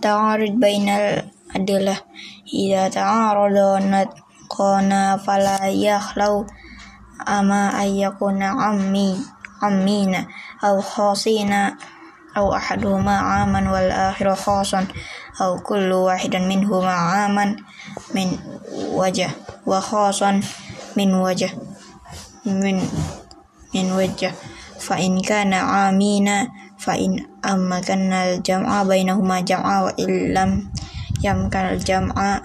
التعارض بين الأدلة. إذا تعارض نطقنا فلا يخلو أما أن يكون عمي عمين أو خاصين أو أحدهما عاما والآخر خاصا أو كل واحد منهما عاما من وجه وخاصا من وجه من من وجه. فإن كان عامين فإن أمكن الجمع بينهما جمع وإن لم يمكن الجمع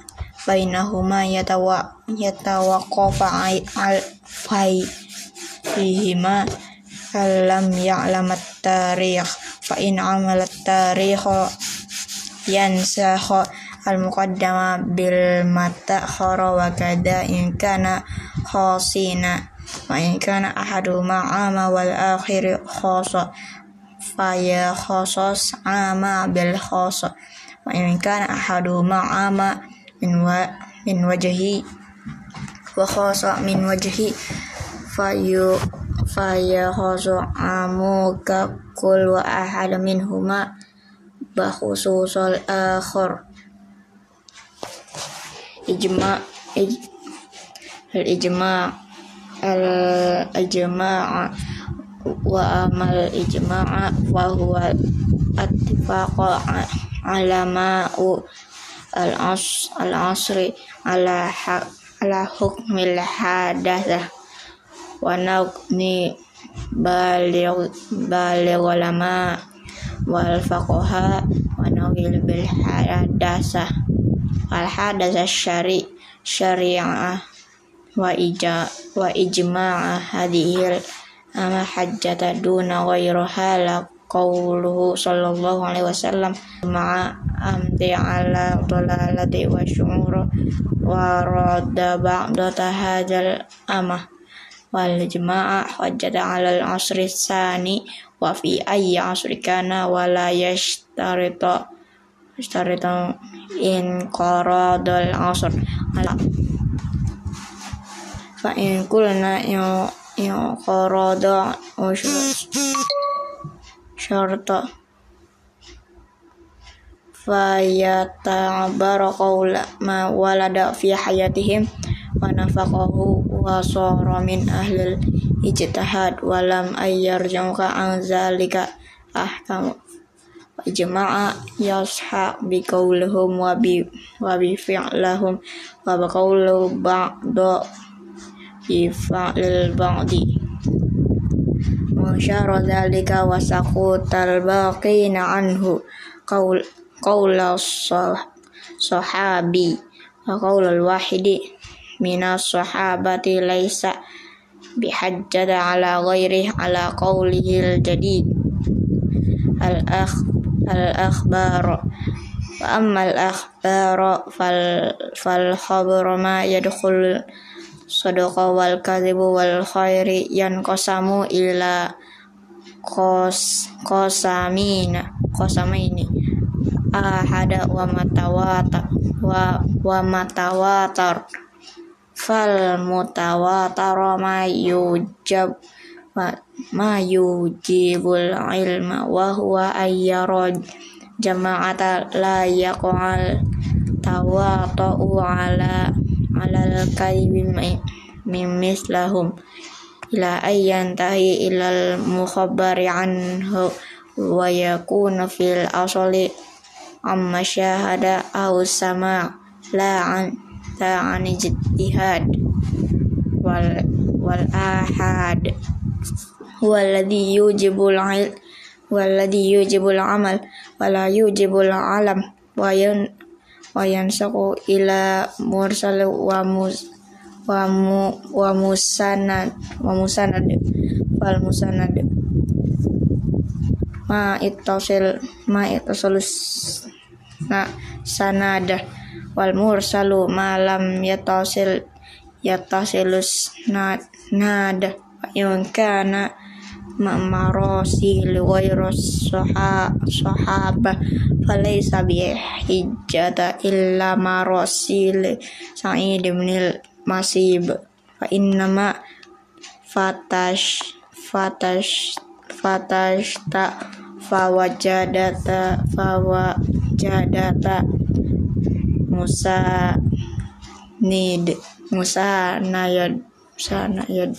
بينهما يتوقف فيهما فلم يعلم التاريخ فإن عمل التاريخ ينسخ المقدمة بالمتأخر وكذا إن كان خاصين وإن كان أحدهما عام والآخر faya khosos ama bil khosos wa in kana ahaduma min wa min wajhi. Wa khosa min wajhi. Fayu faya khoso amu ka kul wa ahad minhuma ba khususul akhar ijma ij, al ijma al ijma' wa amal ijma'a wa huwa attifaqa alama al as al asri ala hak ala hukmil hadatha wa naqni baligh baligh ulama wal faqaha wa nawil bil hadatha al hadatha syari syariah wa ija wa ijma'a hadhil ama hajjata duna ghayraha la qawluhu sallallahu alaihi wasallam ma'a amti ala dalalati wa syumur wa radda ba'da tahajal amah wal jamaah hajjata ala al asri sani wa fi asri kana wa la yashtarita yashtarita in qaradul asr. Ala fa in kulna yu انقراض شرط فيتعبر قول ما ولد في حياتهم ونفقه وصار من أهل الاجتهاد ولم أن يرجعك عن ذلك أحكم وإجماع يصحى بقولهم وبفعلهم وبقول بعض fi fa'il ba'di Masyara dhalika wa sakutal baqina anhu. Qaul, Qaula sahabi Wa qaula wahidi. Minas sahabati laisa Bihajjada ala ghairih ala qawlihil jadid Al-akh Al-akhbar. Wa amma al-akhbar Fal-khabar ma yadkhul sodoko wal kadibu wal khairi yan kosamu ila kos kosamina kosama ini ahada wa matawata wa wa matawatar. Fal mutawatara ma yujab ma yujibul ilma wa huwa ayyaraj jama'ata la yaqal tawatu'u ala kalbi mimis lahum. Ila ayyan tahi ilal mukhabbari anhu wa yakuna fil asali amma syahada au sama la an ta an ijtihad. Wal wal ahad. Walladhi yujibul il walladhi yujibul amal wala yujibul alam wa yun wa yansaku ila mursal wa mus wa mu wa musanad wa musanad wal musanad ma ittasil ma ittasalus na sanada wal mursalu ma lam yattasil yattasilus na nada. Yongka na ma'marosil ghairos sahaba falaysa bi hijjata illa marosil sa'id ibnil masib fa innama fatash fatash fatash ta fawajadata fawa jadata Musa nid Musa nayad Musa nayad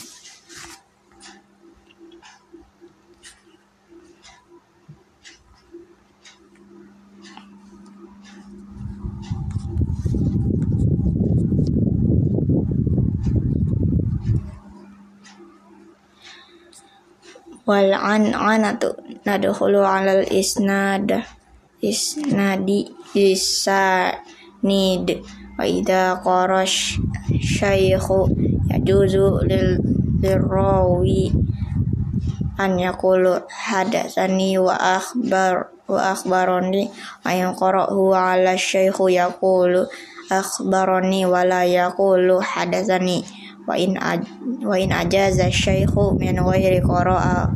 wal an anatu nadkhulu alal isnad isnadi isa nid wa idza qarash syaikhu yajuzu lil lirawi an yaqulu hadatsani wa akhbar wa akhbarani ayun qara'hu ala syaikhu yaqulu akhbarani wa la yaqulu hadatsani wa in aj wa in ajaza syaikhu min ghairi qara'a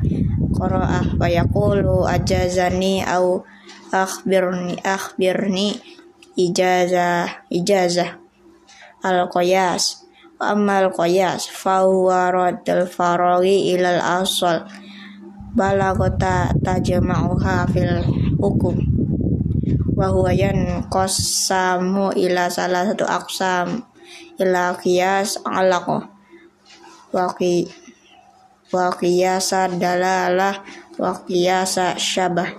qara'a wa yaqulu ajazani au akhbirni akhbirni ijaza ijaza al qiyas wa al qiyas fa huwa raddul faraghi ilal asal balagata tajma'uha fil hukum. Wa huwa yanqasamu ila salah satu aqsam ila qiyas alaqo waqi wa qiyasa dalalah wa qiyasa syabah.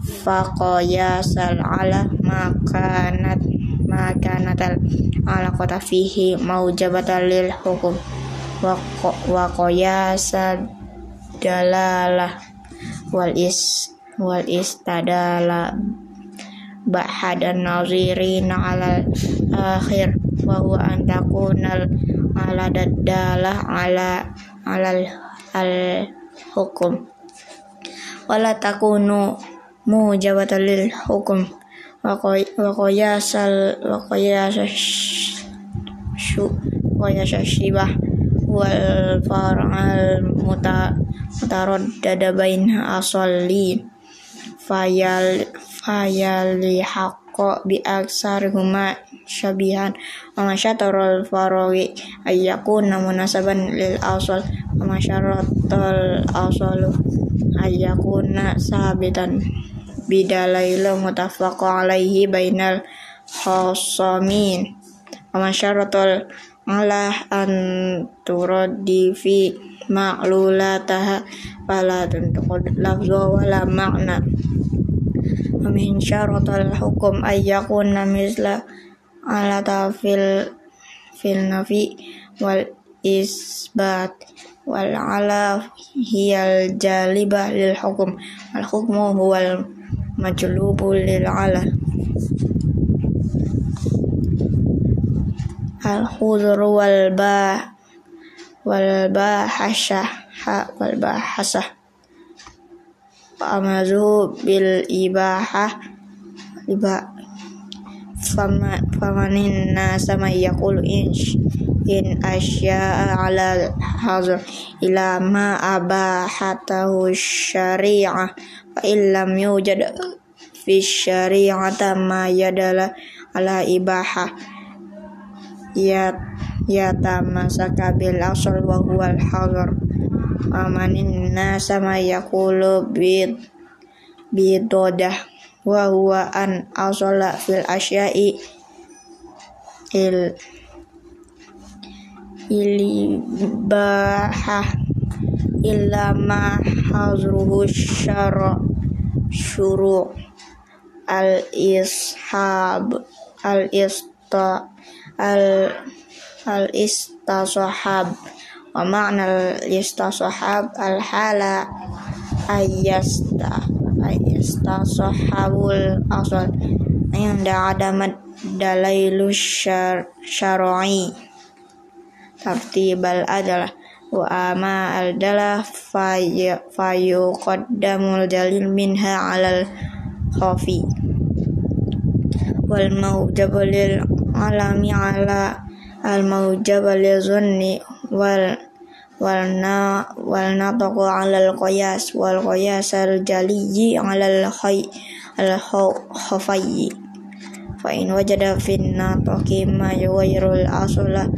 Fa qiyasal ala makanat makanatal alaqata fihi maujabatan lil hukum. Wa wa qiyasa dalalah. Wal is wal istadala bahadan nazirina ala akhir. Wa huwa an takunal ala dadalah ala ala al hukum. Wala takunu mujabatan lil hukum. Wa qiyasal wa qiyasa syu wa shibah wal far'al muta mutaraddada baina asalli fayal fayal haqqa bi aksar huma syabihan wa masyatarul farawi ayyakuna munasaban lil asal wa masyaratul asalu ayyakuna sabitan bidalailu mutafaqo alaihi bainal khosamin wa masyaratul turaddi fi ma'lulataha fala tuntuqud lafzu wala makna min syaratul hukum ayyakuna misla ala tafil fil nafi wal isbat wal ala hiyal jalibah lil hukum al hukmu huwal majlubu lil ala al khudru wal ba wal bahasha ha wal bahasa amazu bil ibahah iba fama famanin nasa may yaqulu in in asya ala hazar ila ma abahatahu syari'ah fa illam yujad fi syari'ata ma yadala ala ibahah ya ya tamasaka bil asal wa huwa al hazar amanin nasa may yaqulu bid bidodah wa huwa an asala fil asya'i il ilibahah illa ma hazruhu syara syuru al ishab al ista al al istasahab wa ma'na al istasahab al hala ayasta yastasahabul asal inda adamat dalailu syar'i. Tartibal adalah wa ama al dalah fayu qaddamul dalil minha alal khafi. Wal mawjabalil alami ala al mawjabalil zunni wal wal na wal nataqu alal qiyas wal qiyas al jaliyi alal khay al khafayyi. Fa in wajada fin nataqi ma yuwairul asula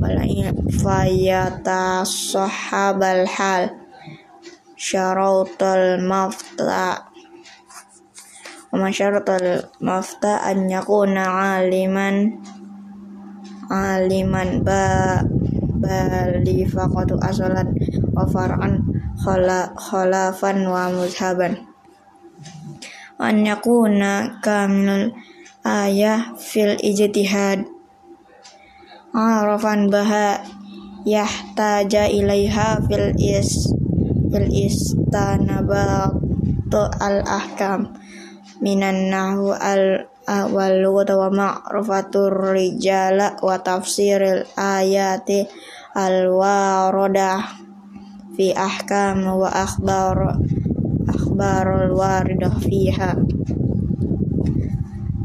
wal fayata sahabal hal syarautul mafta wa syaratul mafta an yakuna aliman aliman ba bali faqatu asalan wa far'an khala khalafan wa muzhaban. An yakuna kamilul ayah fil ijtihad. Arafan baha yahtaja ilaiha fil is fil istanabat al ahkam minan nahu al wal wa ma'rifatur rijala wa tafsiril ayati al fi ahkam wa akhbar akhbarul waridah fiha.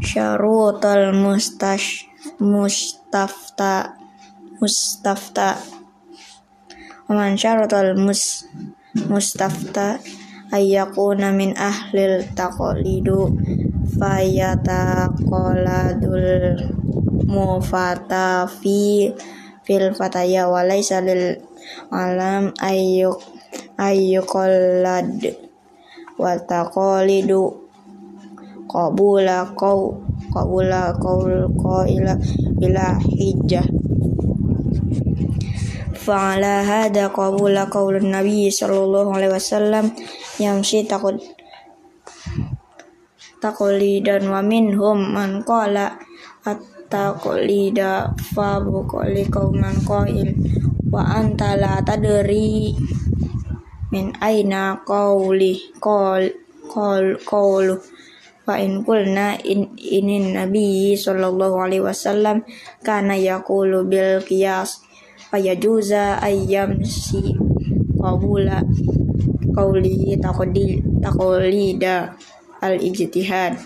Syarutul mustash mustafta mustafta. Man syaratul mus mustafta ayyakuna min ahlil taqlidu fayataqaladul mufata fi fil fataya wa laysa lil alam ayyuk ayyuqallad wa taqalidu qabula qaw qabula qaul qaila bila hijjah. Fa'ala hada qabula qaulun nabi sallallahu alaihi wasallam yamshi taqul taqlidan wa minhum man qala at-taqlida fa buqali qauman qail wa anta la tadri min aina qawli qol qol qawlu fa in qulna in inin nabi sallallahu alaihi wasallam kana yaqulu bil qiyas fayajuza ayyam si qabula qawli taqdil taqlida al ijtihad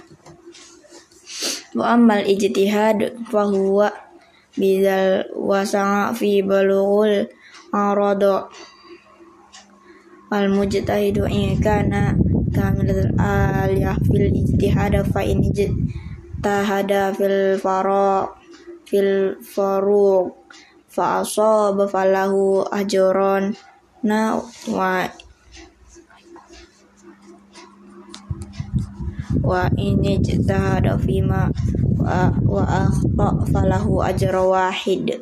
wa ammal ijtihad fa huwa bidal wasa'a fi balughul arada al mujtahidu in kana kamil aliyah fil ijtihad fa in ijtahada fil fara fil faruq fa asaba falahu ajron na wa wa ini jtahada fima wa, wa akhta falahu ajra wahid.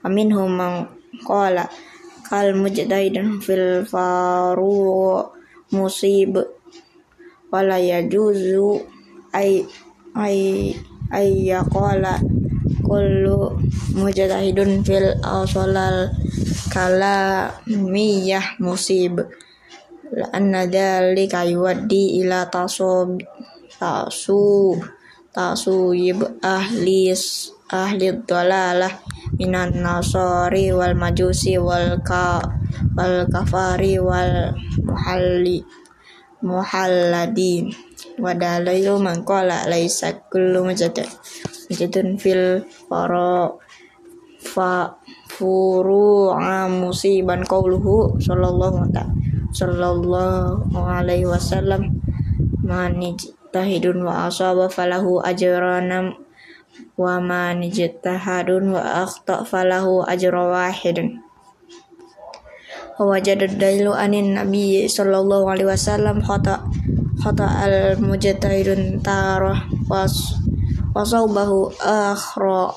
Wa minhum man qala kal mujtahidin fil faru musib wala yajuzu ay ay ay yaqala kullu mujtahidun fil awsalal kala miyah musib anna dzalika yuaddi ila tasub tasu tasu yib ahli ahli dalalah minan nasari wal majusi wal ka wal kafari wal muhalli muhalladin. Wa dalailu man qala laisa kullu mujtahid jadun fil faro fa furu'a musiban qauluhu sallallahu sallallahu alaihi wasallam. Man tahidun wa asaba falahu ajranam wa man ijtahadun wa akhta falahu ajra wahidun. Wa wajada dalilu anin nabi sallallahu alaihi wasallam khata khata al mujtahidun tarah was wasaubahu akhra